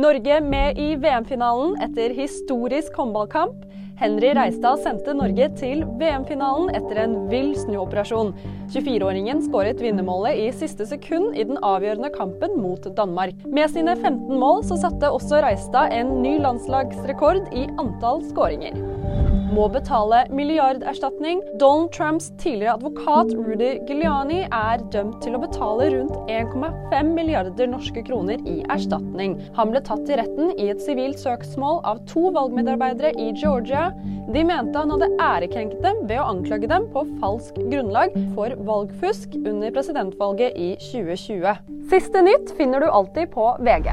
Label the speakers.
Speaker 1: Norge med i VM-finalen etter historisk håndballkamp. Henry Reistad sendte Norge til VM-finalen etter en vill snuoperasjon. 24-åringen skåret vinnermålet i siste sekund i den avgjørende kampen mot Danmark. Med sine 15 mål så satte også Reistad en ny landslagsrekord i antall skåringer må betale milliarderstatning. Donald Trumps tidligere advokat Rudy Giuliani er dømt til å betale rundt 1,5 milliarder norske kroner i erstatning. Han ble tatt til retten i et sivilt søksmål av to valgmedarbeidere i Georgia. De mente han hadde ærekrenket dem ved å anklage dem på falsk grunnlag for valgfusk under presidentvalget i 2020. Siste nytt finner du alltid på VG.